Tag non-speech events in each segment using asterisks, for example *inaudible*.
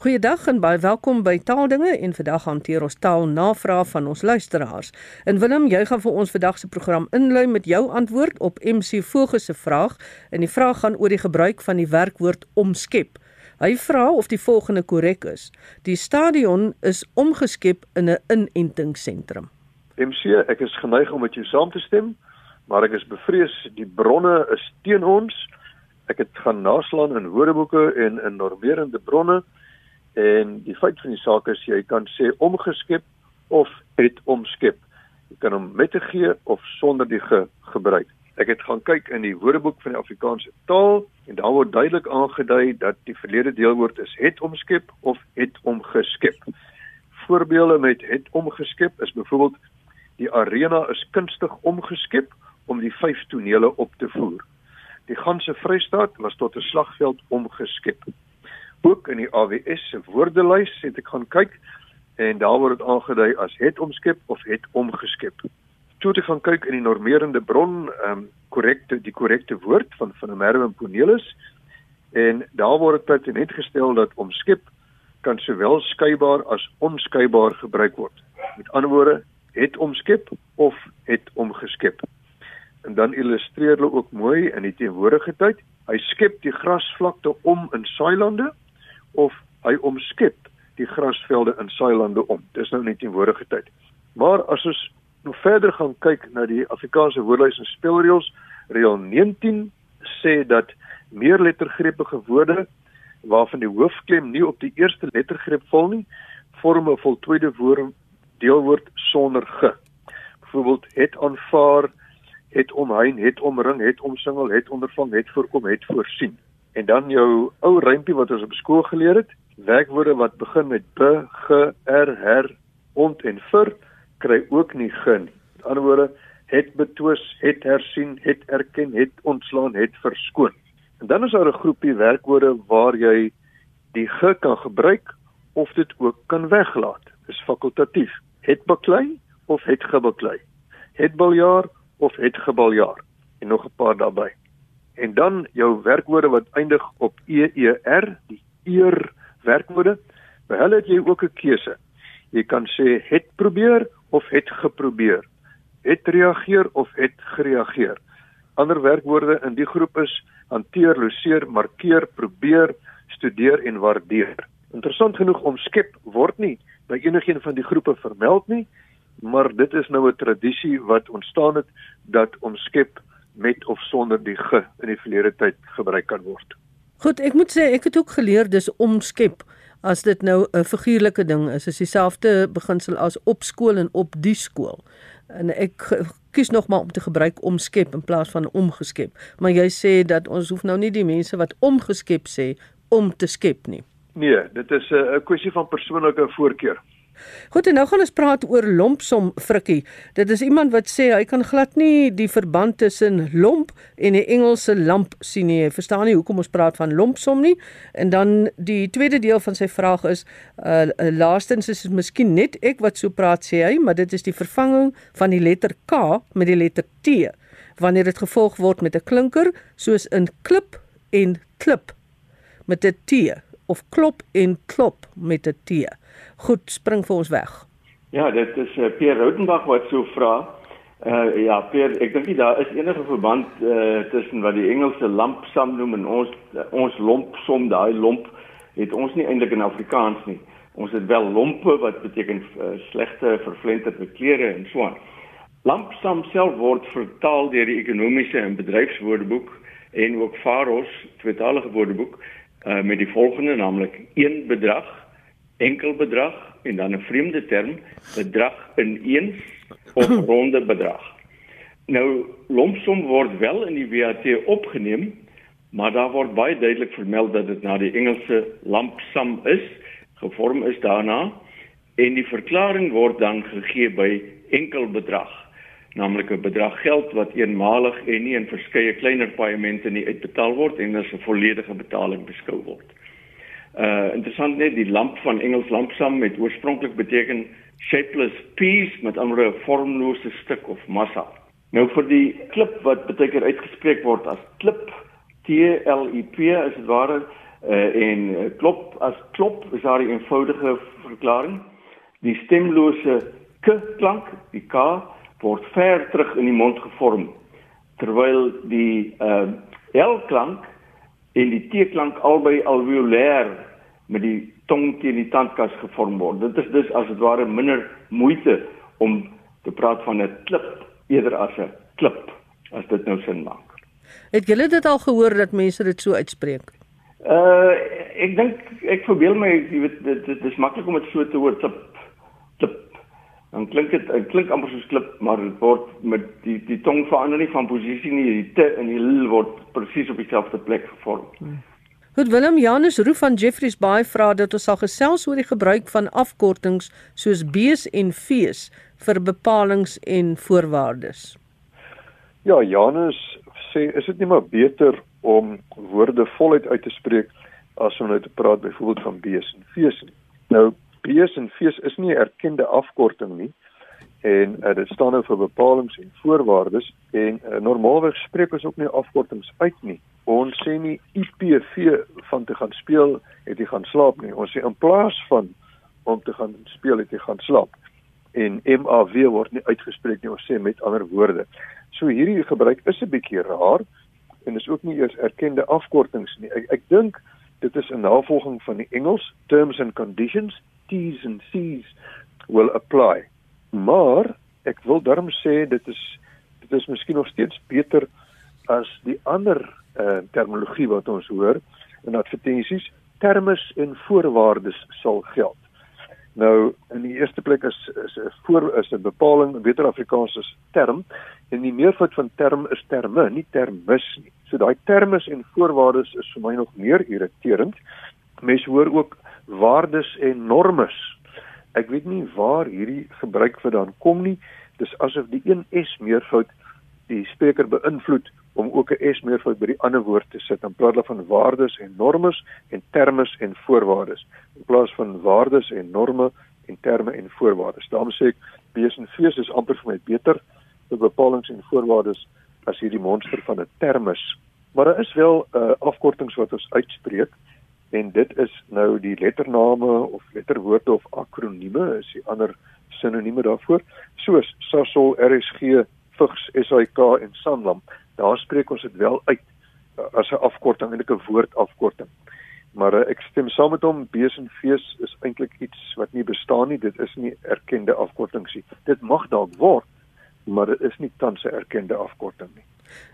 Goeiedag en baie welkom by Taaldinge en vandag hanteer ons taalnavrae van ons luisteraars. En Willem, jy gaan vir ons vandag se program inlei met jou antwoord op MC Vogel se vraag en die vraag gaan oor die gebruik van die werkwoord omskep. Hy vra of die volgende korrek is: Die stadion is omgeskep in 'n inentingsentrum. MC, ek is geneig om met jou saam te stem, maar ek is bevrees die bronne is teen ons. Ek het gaan naslaan in woordeboeke en in normerende bronne en die feit van die saak is jy kan sê omgeskep of het omskep. Jy kan hom met 'n g of sonder die g gebruik. Ek het gaan kyk in die Woordeboek van die Afrikaanse taal en daar word duidelik aangedui dat die verlede deelwoord is het omskep of het omgeskep. Voorbeelde met het omgeskep is byvoorbeeld die arena is kunstig omgeskep om die vyf tonele op te voer. Die ganse Vrystaat was tot 'n slagveld omgeskep. Ook in die AWS se woordelys het ek gaan kyk en daar word dit aangedui as het omskep of het omgeskep toe te gaan kyk in die normerende bron, ehm um, korrekte die korrekte woord van van Merwin Cornelis en daar word dit pertinent gestel dat omskep kan sowel skeibaar as onskeibaar gebruik word. Met ander woorde, het omskep of het omgeskep. En dan illustreer hulle ook mooi in die teenwoordige tyd, hy skep die grasvlakte om in saailande of hy omskep die grasvelde in saailande om. Dis nou net in teenwoordige tyd. Maar as ons nou verder gaan kyk na die Afrikaanse woordelys en spelreëls, reël 19 sê dat meerlettergrepige woorde waarvan die hoofklem nie op die eerste lettergreep val nie, vorm 'n voltooide woord deelwoord sonder ge. Byvoorbeeld het aanvaar, het omheind, het omring, het omsingel, het ondervang, het voorkom, het voorsien. En dan jou ou rympie wat ons op skool geleer het, werkwoorde wat begin met be, ge, er, her, ont en vir kry ook nie gen. Met ander woorde, het betwis, het hersien, het erken, het ontslaan, het verskoon. En dan is daar 'n groepie werkwoorde waar jy die ge kan gebruik of dit ook kan weglaat. Dis fakultatief. Het baklei of het gebaklei. Het baljaar of het gebaljaar en nog 'n paar daarbey. En dan jou werkwoorde wat eindig op eer, die eer werkwoorde. By hulle het jy ook 'n keuse. Jy kan sê het probeer of het geprobeer. Het reageer of het gereageer. Ander werkwoorde in die groep is hanteer, loseer, markeer, probeer, studeer en waardeer. Interessant genoeg om skep word nie by enigiets van die groepe vermeld nie, maar dit is nou 'n tradisie wat ontstaan het dat om skep met of sonder die ge in die verlede tyd gebruik kan word. Goed, ek moet sê ek het ook geleer dis omskep as dit nou 'n figuurlike ding is, is dieselfde beginsel as op skool en op die skool. En ek kies nog maar om te gebruik omskep in plaas van omgeskep. Maar jy sê dat ons hoef nou nie die mense wat omgeskep sê om te skep nie. Nee, dit is 'n kwessie van persoonlike voorkeur. Goed, en nou gaan ons praat oor lompsom frikkie. Dit is iemand wat sê hy kan glad nie die verband tussen lomp en die Engelse lamp sien nie. Hy verstaan nie hoekom ons praat van lompsom nie. En dan die tweede deel van sy vraag is uh laastens is dit miskien net ek wat so praat sê hy, maar dit is die vervanging van die letter K met die letter T wanneer dit gevolg word met 'n klinker soos in klip en klip met 'n T of klop en klop met 'n T. Goed, spring vir ons weg. Ja, dit is uh, Pierre Rautenbach wat so vra. Uh ja, Pierre, ek dink daar is enige verband uh tussen wat die Engelse lampsam noem en ons uh, ons lompsom, daai lomp het ons nie eintlik in Afrikaans nie. Ons het wel lompe wat beteken uh, slegte vervlenterde klere en so aan. Lampsam self word vertaal deur die ekonomiese en bedryfswoordeboek en ook Faros tweetalige woordeboek uh, met die volgende naamlik een bedrag enkel bedrag en dan 'n vreemde term bedrag in eens of *clears throat* ronde bedrag. Nou lompsom word wel in die WAT opgeneem, maar daar word baie duidelik vermeld dat dit na die Engelse lump sum is, gevorm is daarna en die verklaring word dan gegee by enkel bedrag, naamlik 'n bedrag geld wat eenmalig en nie in verskeie kleiner paemente nie uitbetaal word en as 'n volledige betaling beskou word. Uh interessant net die lamp van Engels lampsam met oorspronklik beteken shapeless piece met 'n vormlose stuk of massa. Nou vir die klip wat baie keer uitgespreek word as klip T L I P is dit ware Uh, en uh, klop as klop is daar 'n eenvoudige verklaring. Die stemlose k klank, die k word ver terug in die mond gevorm terwyl die uh l klank en die t klank albei alveolêr met die tong teen die tandkas gevorm word. Dit is dus as dit ware minder moeite om te praat van 'n klip eerder as 'n klip as dit nou sin maak. Het julle dit al gehoor dat mense dit so uitspreek? Uh ek dink ek verbeel my jy weet dit, dit is maklik om dit so te hoor klip. Dan klink dit dit klink amper soos klip, maar dit word met die die tong verander nie van posisie nie, die t en die l word presies op dieselfde plek gevorm. Hmm. Goed Willem Janus Roo van Jeffreys Bay vra dat ons sal gesels oor die gebruik van afkortings soos B's en V's vir bepalinge en voorwaardes. Ja, Janus sê is dit nie maar beter om woorde voluit uit te spreek as om nou te praat byvoorbeeld van B's en V's nie. Nou B's en V's is nie 'n erkende afkorting nie en uh, dit staan nou vir bepalinge en voorwaardes en uh, normaalweg spreek ons ook nie afkortings uit nie. Ons sê nie IPV van te gaan speel het jy gaan slaap nie. Ons sê in plaas van om te gaan speel het jy gaan slaap en MAV word nie uitgespreek nie. Ons sê met ander woorde. So hierdie gebruik is 'n bietjie raar en is ook nie eers erkende afkortings nie. Ek, ek dink dit is 'n navolging van die Engels terms and conditions T's and C's will apply maar ek wil daarom sê dit is dit is miskien nog steeds beter as die ander uh, terminologie wat ons hoor in advertensies termes en voorwaardes sal geld. Nou in die eerste plek is is 'n voor is 'n bepaling beter Afrikaans is term en die meervoud van term is terme, nie termis nie. So daai termes en voorwaardes is vir my nog meer irriterend. Mense hoor ook waardes en normes. Ek weet nie waar hierdie gebruik vandaan kom nie. Dis asof die een S meervoud die spreker beïnvloed om ook 'n S meervoud by die ander woord te sit in plaas van waardes en normes en termes en voorwaardes in plaas van waardes en norme en terme en voorwaardes. Daarom sê ek B's en V's is amper vir my beter vir bepalinge en voorwaardes as hierdie monster van 'n termes. Maar daar is wel uh, afkortings wat ons uitspreek en dit is nou die lettername of letterwoorde of akronieme is die ander sinonieme daarvoor soos SASOL, RSG, vigs SAK en Sanlam. Daar spreek ons dit wel uit uh, as 'n afkorting eintlik 'n woordafkorting maar uh, ek stem saam met hom B's en V's is eintlik iets wat nie bestaan nie dit is nie erkende afkortings nie. Dit mag dalk word maar dit is nie tans 'n erkende afkorting nie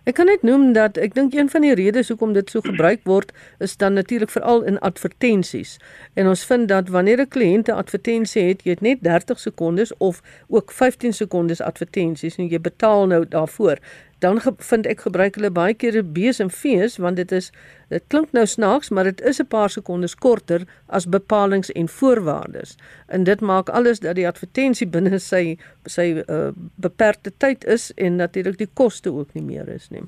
Ek kan net noem dat ek dink een van die redes hoekom dit so gebruik word is dan natuurlik veral in advertensies. En ons vind dat wanneer 'n kliënt 'n advertensie het, jy het net 30 sekondes of ook 15 sekondes advertensies en jy betaal nou daarvoor dan vind ek gebruik hulle baie keer B's en V's want dit is dit klink nou snaaks maar dit is 'n paar sekondes korter as bepalinge en voorwaardes en dit maak alles dat die advertensie binne sy sy uh, beperkte tyd is en natuurlik die koste ook nie meer is nie.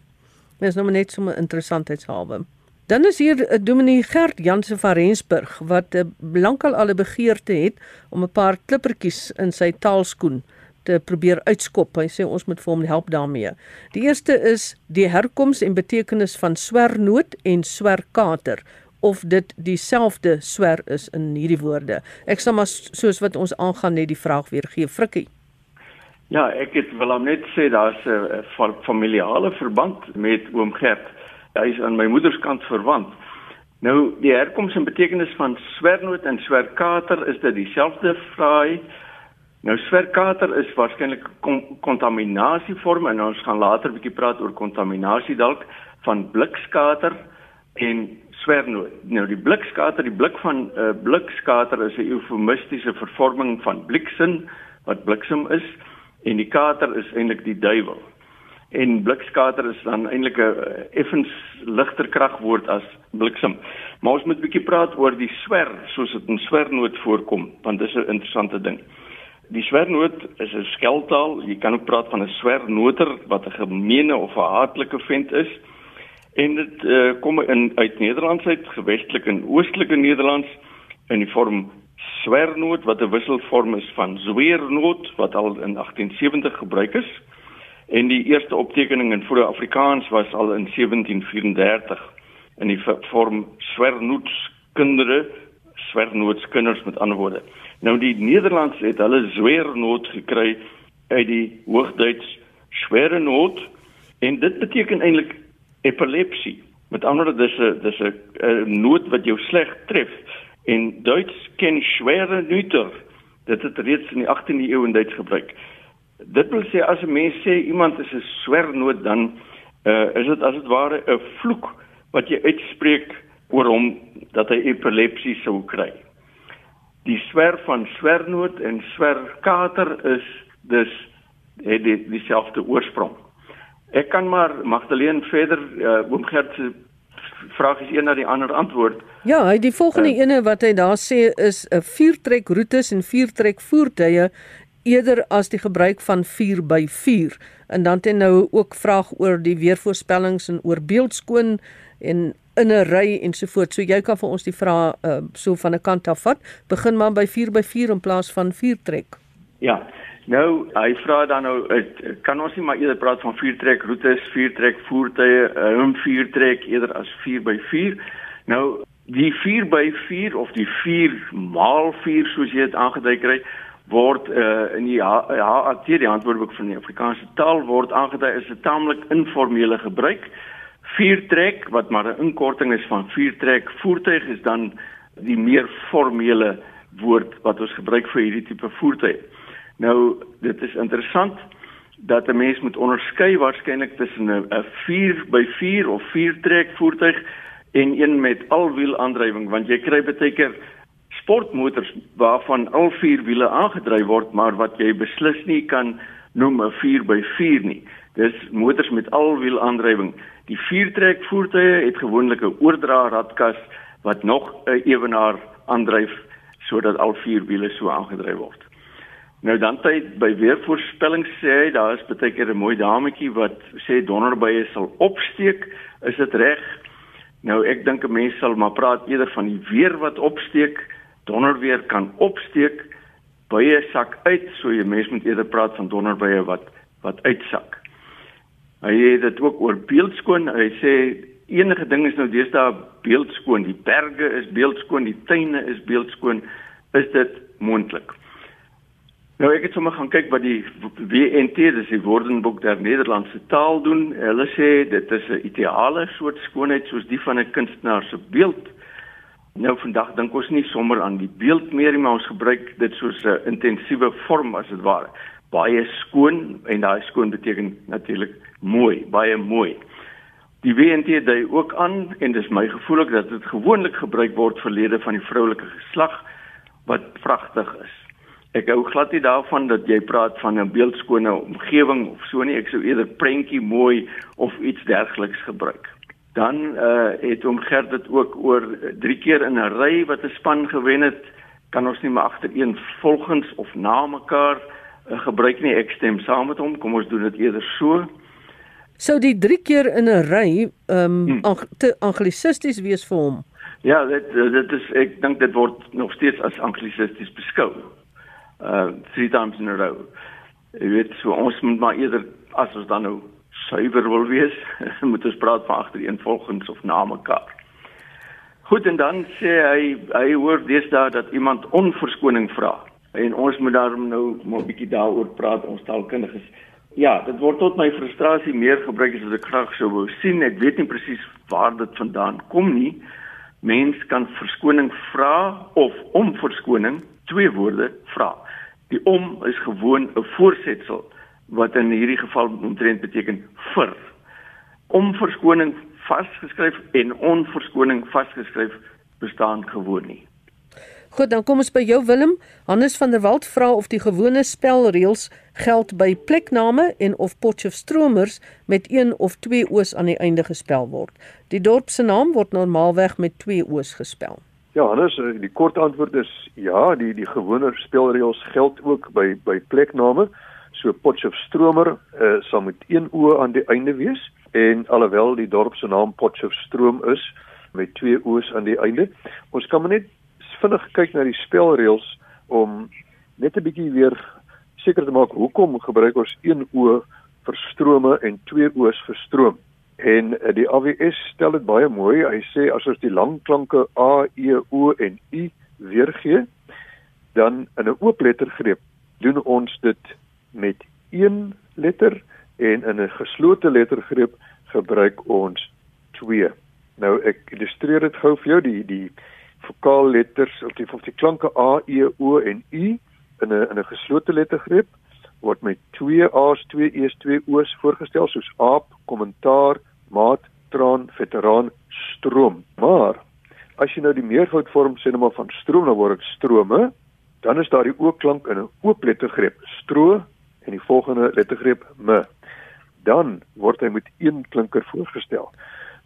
Dit is nou net so 'n interessantheidshalwe. Dan is hier 'n uh, Dominee Gert Jansen van Rensburg wat uh, lankal al 'n begeerte het om 'n paar klippertjies in sy taalskoen probeer uitskop. Hy sê ons moet vir hom help daarmee. Die eerste is die herkoms en betekenis van swernoot en swerkater of dit dieselfde swer is in hierdie woorde. Ek sal maar soos wat ons aangaan net die vraag weer gee, Frikkie. Ja, ek het wil hom net sê daar's 'n familiale verband met oom Gert. Hy is aan my moederskant verwant. Nou die herkoms en betekenis van swernoot en swerkater is dit dieselfde vraai Nou swerkater is waarskynlik 'n kontaminasievorm en ons gaan later 'n bietjie praat oor kontaminasie dalk van blikskater en swernoot. Nou die blikskater, die blik van 'n uh, blikskater is 'n eufemistiese vervorming van bliksem wat bliksem is en die kater is eintlik die duiwel. En blikskater is dan eintlik 'n uh, effens ligter kragwoord as bliksem. Maar ons moet 'n bietjie praat oor die swer soos dit in swernoot voorkom want dis 'n interessante ding. Die swernoot is 'n skeltaal. Jy kan ook praat van 'n swernoter wat 'n gemeene of 'n haatlike vent is. En dit uh, kom in uit Nederlands uit, gewestelik en oostelike Nederlands in die vorm swernoot wat 'n wisselvorm is van zweernoot wat al in 1870 gebruik is. En die eerste optekening in vroeë Afrikaans was al in 1734. in die vorm swernootskindere, swernootskinders met ander woorde. Nou die Nederlands het hulle swernoot gekry uit die Hoogduits swernoot en dit beteken eintlik epilepsie. Met ander woorde dis 'n dis 'n noot wat jou sleg tref en Duits ken schwere Nüter. Dit het reeds in die 18de eeu in Duits gebruik. Dit wil sê as 'n mens sê iemand is 'n swernoot dan uh, is dit as dit ware 'n vloek wat jy uitspreek oor hom dat hy epilepsie sou kry. Die swer van swernoot en swerkater is dus het die dieselfde oorsprong. Ek kan maar Magdalene verder uh, oom Gert se vraag is een na die ander antwoord. Ja, hy die volgende uh, ene wat hy daar sê is 'n uh, viertrek roetes en viertrek voertuie eerder as die gebruik van 4 by 4 en dan het hy nou ook vraag oor die weervoorspellings en oor beeldskoon en in 'n ry ensovoorts. So jy kan vir ons die vrae uh, so van 'n kant af vat. Begin maar by 4 by 4 in plaas van 4 trek. Ja. Nou, hy vra dan nou kan ons nie maar eerder praat van 4 trek roetes, 4 trek voertuie, 'n um, 4 trek eerder as 4 by 4. Nou, die 4 by 4 of die 4 maal 4 soos jy dit aangedui kry, word uh, in die HAT die antwoordboek van die Afrikaanse taal word aangedui as 'n taamlik informele gebruik. Viertrek wat maar 'n inkorting is van viertrek voertuig is dan die meer formele woord wat ons gebruik vir hierdie tipe voertuig. Nou dit is interessant dat 'n mens moet onderskei waarskynlik tussen 'n 4 by 4 of viertrek voertuig en een met alwiel aandrywing want jy kry baie keer sportmotors waarvan al vier wiele aangedryf word maar wat jy beslis nie kan noem 'n 4 by 4 nie. Dis motors met alwiel aandrywing. Die viertrek voertuie het gewoonlik 'n oordra radkas wat nog 'n ewenaar aandryf sodat al vier wiele so aangedryf word. Nou dan tyd by weervoorspelling sê hy daar is baie keer 'n mooi dametjie wat sê donderbye sal opsteek, is dit reg? Nou ek dink 'n mens sal maar praat eerder van die weer wat opsteek. Donderweer kan opsteek, bye sak uit, so jy mens moet eerder praat van donderbye wat wat uitsak. Hy het dit ook oor beeldskoon. Hy sê enige ding is nou deesdae beeldskoon. Die berge is beeldskoon, die tuine is beeldskoon. Is dit moontlik? Nou ek het sommer gaan kyk wat die WNT, dis die Woordenboek der Nederlandse taal doen. Hulle sê dit is 'n ideale soort skoonheid soos die van 'n kunstenaar se beeld. Nou vandag dink ons nie sommer aan die beeld meer nie, maar ons gebruik dit soos 'n intensiewe vorm as dit ware baie skoon en daai skoon beteken natuurlik mooi, baie mooi. Die WNT dui ook aan en dis my gevoel ook dat dit gewoonlik gebruik word vir lede van die vroulike geslag wat pragtig is. Ek hou glad nie daarvan dat jy praat van 'n beeldskone omgewing of so nie. Ek sou eerder prentjie mooi of iets dergeliks gebruik. Dan uh het hom Gert dit ook oor 3 keer in 'n ry wat 'n span gewen het, kan ons nie maar agtereen volgens of na mekaar uh, gebruik nie ek stem saam met hom kom ons doen dit eerder so sou die 3 keer in 'n ry ehm um, hmm. te anglisisties wees vir hom? Ja dit dit is ek dink dit word nog steeds as anglisisties beskou. Uh three times in a row. Jy weet so ons moet maar eerder as ons dan nou suiwer wil wees *laughs* moet ons praat van agtereenvolgens of na mekaar. Goed en dan sê hy hy hoor deesdae dat iemand onverskoning vra en ons moet daarom nou maar 'n bietjie daaroor praat ons taalkundiges. Ja, dit word tot my frustrasie meer gebruik as wat ek graag sou wou sien. Ek weet nie presies waar dit vandaan kom nie. Mens kan verskoning vra of om verskoning, twee woorde vra. Die om is gewoon 'n voorsetsel wat in hierdie geval omtrent beteken vir. Om verskoning vasgeskryf en onverskoning vasgeskryf bestaan gewoon nie. Goed, dan kom ons by jou Willem. Hannes van der Walt vra of die gewone spelreëls geld by plekname en of Potchefstromers met een of twee o's aan die einde gespel word. Die dorp se naam word normaalweg met twee o's gespel. Ja, Hannes, eh, die kort antwoord is ja, die die gewone spelreëls geld ook by by plekname. So Potchefstromer uh, sal met een o aan die einde wees en alhoewel die dorp se naam Potchefstroom is met twee o's aan die einde, ons kan maar net vinnig kyk na die spelreëls om net 'n bietjie weer seker te maak hoekom gebruik ons een o vir strome en twee o's vir stroom. En uh, die AWS stel dit baie mooi. Hy sê as ons die lang klanke a, e, o en u weergee, dan in 'n oop lettergreep doen ons dit met een letter en in 'n geslote lettergreep gebruik ons twee. Nou ek illustreer dit gou vir jou die die vokaalletters of die of die klanke a, e, o en u in 'n in 'n geslote lettergreep word met twee a's, twee e's, twee o's voorgestel soos aap, kommentaar, maat, traan, veteraan, stroom. Maar as jy nou die meervoudvorm sê net maar van stroom, dan word dit strome, dan is daar die o-klank in 'n oop lettergreep, stro en die volgende lettergreep m. Dan word hy met een klinker voorgestel.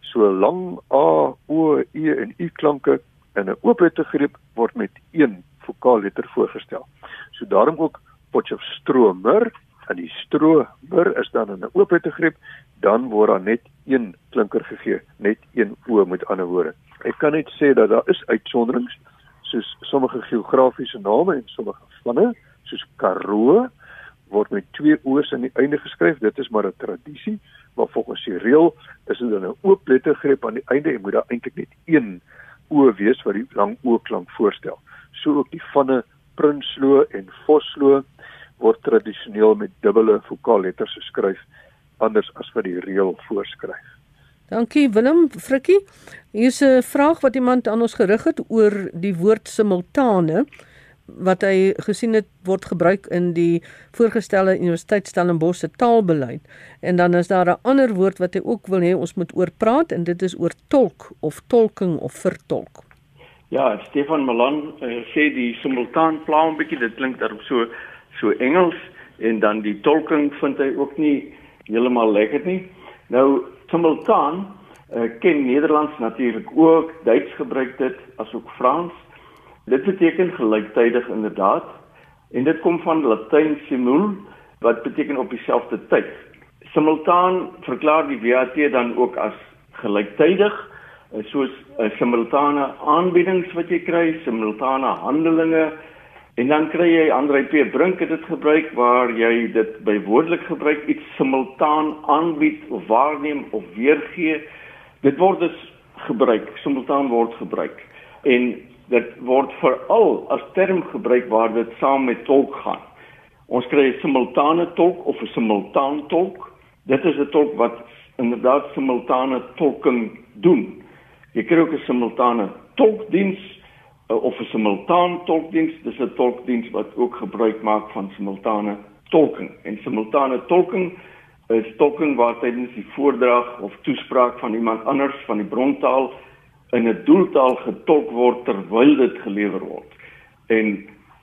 So lang a, o, e en u klanke in 'n oop lettergreep word met een vokaalletter voorgestel. So daarom ook Potchefstromer en die stromer is dan in 'n oop lettergreep, dan word daar net een klinker gegee, net een o met ander woorde. Ek kan net sê dat daar is uitsonderings soos sommige geografiese name en sommige vanne, soos Karoo word met twee o's aan die einde geskryf. Dit is maar 'n tradisie, maar volgens die reël is dit dan 'n oop lettergreep aan die einde en moet daar eintlik net een o wees wat die lang o klank voorstel. So ook die vanne Prinsloo en Vosloo word tradisioneel met dubbele vokaalletters geskryf anders as wat die reël voorskryf. Dankie Willem Frikkie. Hier's 'n vraag wat iemand aan ons gerig het oor die woord simultane wat hy gesien het word gebruik in die voorgestelde Universiteit Stellenbosch se taalbeleid. En dan is daar 'n ander woord wat hy ook wil hê ons moet oor praat en dit is oor tolk of tolking of vertolk. Ja, Stefan Malan uh, sê die simultaan pla 'n bietjie, dit klink daarop so so Engels en dan die tolking vind hy ook nie heeltemal lekker nie. Nou simultaan uh, ken Nederlands natuurlik ook, Duits gebruik dit asook Frans. Dit beteken gelyktydig inderdaad en dit kom van Latyn simul wat beteken op dieselfde tyd. Simultaan verklaar die WAT dan ook as gelyktydig eh, soos 'n eh, simultane aanbiedings wat jy kry, simultane handelinge en dan kry jy Andre P Brink het dit gebruik waar jy dit by woordelik gebruik iets simultaan aanbied of waarneem of weergee. Dit word dus gebruik, simultaan word gebruik. En dit word veral as term gebruik waar dit saam met tolk gaan. Ons kry 'n simultane tolk of 'n simultaan tolk. Dit is 'n tolk wat inderdaad simultane tolking doen. Jy kry ook 'n simultane tolkdiens eh, of 'n simultaan tolkdiens. Dis 'n tolkdiens wat ook gebruik maak van simultane tolking. En simultane tolking is tolking waar tydens die voordrag of toespraak van iemand anders van die brontaal in 'n doeltaal getolk word terwyl dit gelewer word. En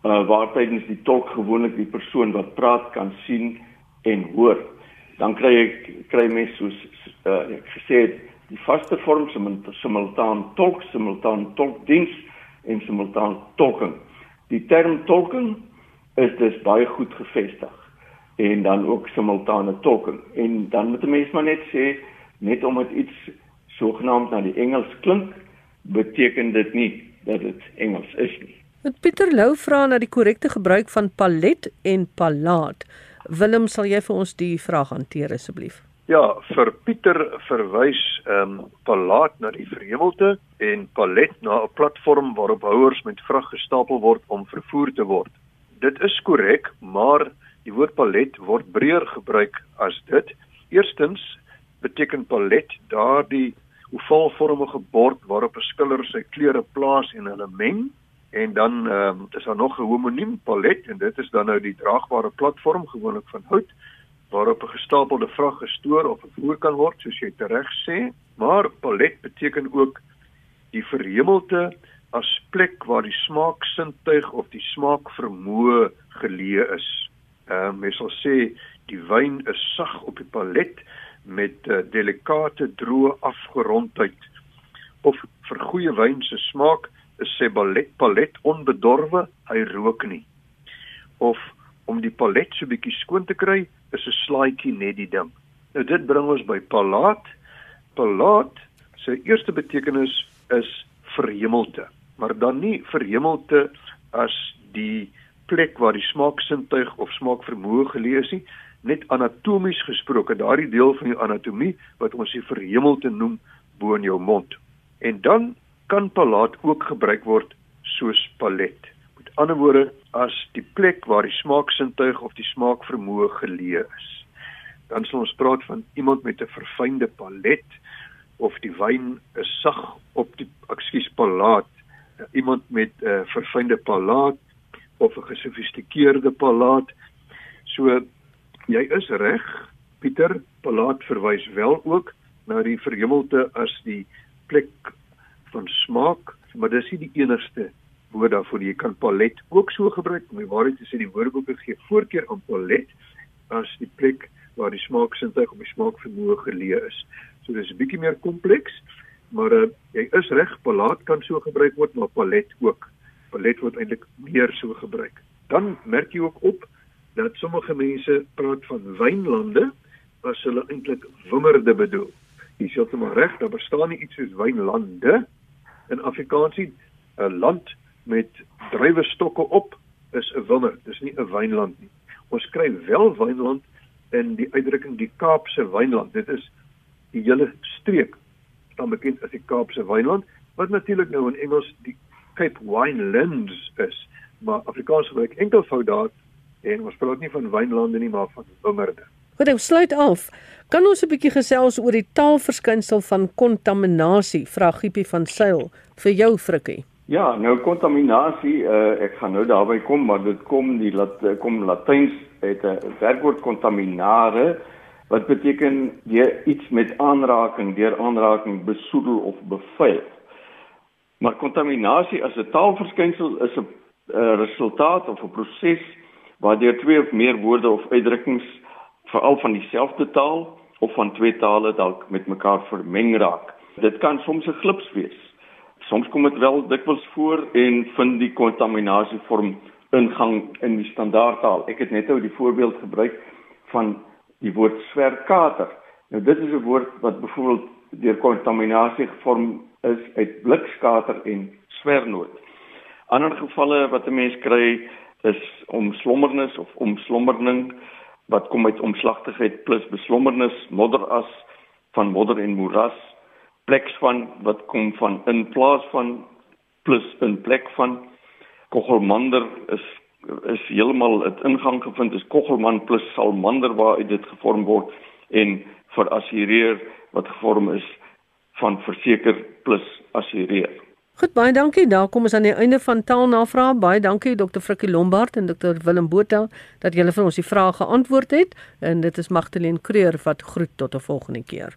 uh, waar tydens die tolk gewoonlik die persoon wat praat kan sien en hoor. Dan kry ek kry mens soos uh, ek gesê het die vaste vorm simultaan tolk, simultaan tolkdiens en simultaan tolking. Die term tolking is dus baie goed gevestig en dan ook simultane tolking. En dan moet 'n mens maar net sê net omdat iets sogenaamd na die Engels klink, beteken dit nie dat dit Engels is nie. Met Pieter Lou vra na die korrekte gebruik van palet en palaat. Willem, sal jy vir ons die vraag hanteer asseblief? Ja, vir Pieter verwys ehm um, palaat na die verhemelte en palet na 'n platform waarop houers met vrag gestapel word om vervoer te word. Dit is korrek, maar die woord palet word breër gebruik as dit. Eerstens beteken palet daardie ovaalvormige bord waarop 'n skiller sy kleure plaas en hulle meng en dan um, is daar nog 'n homoniem palet en dit is dan nou die draagbare platform gewoonlik van hout waarop 'n gestapelde vrag gestoor of vervoer kan word soos jy reg sê maar palet beteken ook die verhemelte as plek waar die smaaksintuig of die smaakvermoë geleë is. Ehm um, mens sal sê die wyn is sag op die palet met uh, delikate droë afgerondheid of vir goeie wyn se smaak is sy palet, palet onbedorwe, hy rook nie. Of om die palet so bietjie skoon te kry, is 'n slaaitjie net die ding. Nou dit bring ons by palaat. Palaat se eerste betekenis is verhemelte, maar dan nie verhemelte as die plek waar die smaaksintuig of smaakvermoë gelees nie. Net anatomies gesproke, daardie deel van die anatomie wat ons die verhemelte noem bo in jou mond. En dan kan palaat ook gebruik word soos palet. Met ander woorde, as die plek waar die smaaksintuig of die smaakvermoë geleë is. Dan sal ons praat van iemand met 'n verfynde palet of die wyn is sag op die ekskuus palaat. Iemand met 'n uh, verfynde palaat of 'n gesofistikeerde palaat. So jy is reg, Pieter, palaat verwys wel ook na die verhemelte as die plek van smaak, maar dis nie die enigste woord daarvoor. Jy kan palet ook so gebruik. My waarheid is dat die woordeboeke gee voorkeur aan palet as die plek waar die smaaksintuig of die smaakvermoë geleë is. So dis 'n bietjie meer kompleks, maar uh, jy is reg, palaat kan so gebruik word, maar palet ook. Palet word eintlik meer so gebruik. Dan merk jy ook op dat sommige mense praat van wynlande as hulle eintlik wingerde bedoel. Jy sê dit maar reg, daar bestaan nie iets soos wynlande in Afrikaansie. 'n Land met druiwestokke op is 'n wingerd, dis nie 'n wynland nie. Ons kry wel wynland in die uitdrukking die Kaapse wynland. Dit is die hele streek staan bekend as die Kaapse wynland, wat natuurlik nou in Engels die Cape Winelands is, maar Afrikaans gebruik enkelvoud daar en ons praat nie van wynlande nie, maar van wingerde. Goed, ek sluit af. Kan ons 'n bietjie gesels oor die taalverskynsel van kontaminasie? Vra Giepie van Sail vir jou frikkie. Ja, nou kontaminasie, uh, ek gaan nou daarby kom, maar dit kom die lat kom Latyns het 'n werkwoord contaminare wat beteken jy iets met aanraking, deur aanraking besoedel of bevuil. Maar kontaminasie as 'n taalverskynsel is 'n resultaat of 'n proses waardeur twee of meer woorde of uitdrukkings veral van dieselfde taal of van twee tale dalk met mekaar vermeng raak. Dit kan soms 'n glips wees soms kom dit wel dikwels voor en vind die kontaminasie vorm ingang in die standaardtaal. Ek het net nou die voorbeeld gebruik van die woord swerkater. Nou dit is 'n woord wat byvoorbeeld deur kontaminasie gevorm is uit blikskater en swernoot. Ander gevalle wat 'n mens kry is omslommernis of omslommerning wat kom uit omslagtigheid plus beslommernis, modderas van modder en moeras pleks van wat kom van in plaas van plus in plek van Kogelmander is is heeltemal het ingang gevind is Kogelman plus Salmander waar uit dit gevorm word en vir assureer wat gevorm is van verseker plus assureer. Goed baie dankie. Daar kom ons aan die einde van taalnavraag. Baie dankie Dr. Frikkie Lombard en Dr. Willem Botha dat julle vir ons die vrae geantwoord het en dit is Magdalene Creur wat groet tot 'n volgende keer.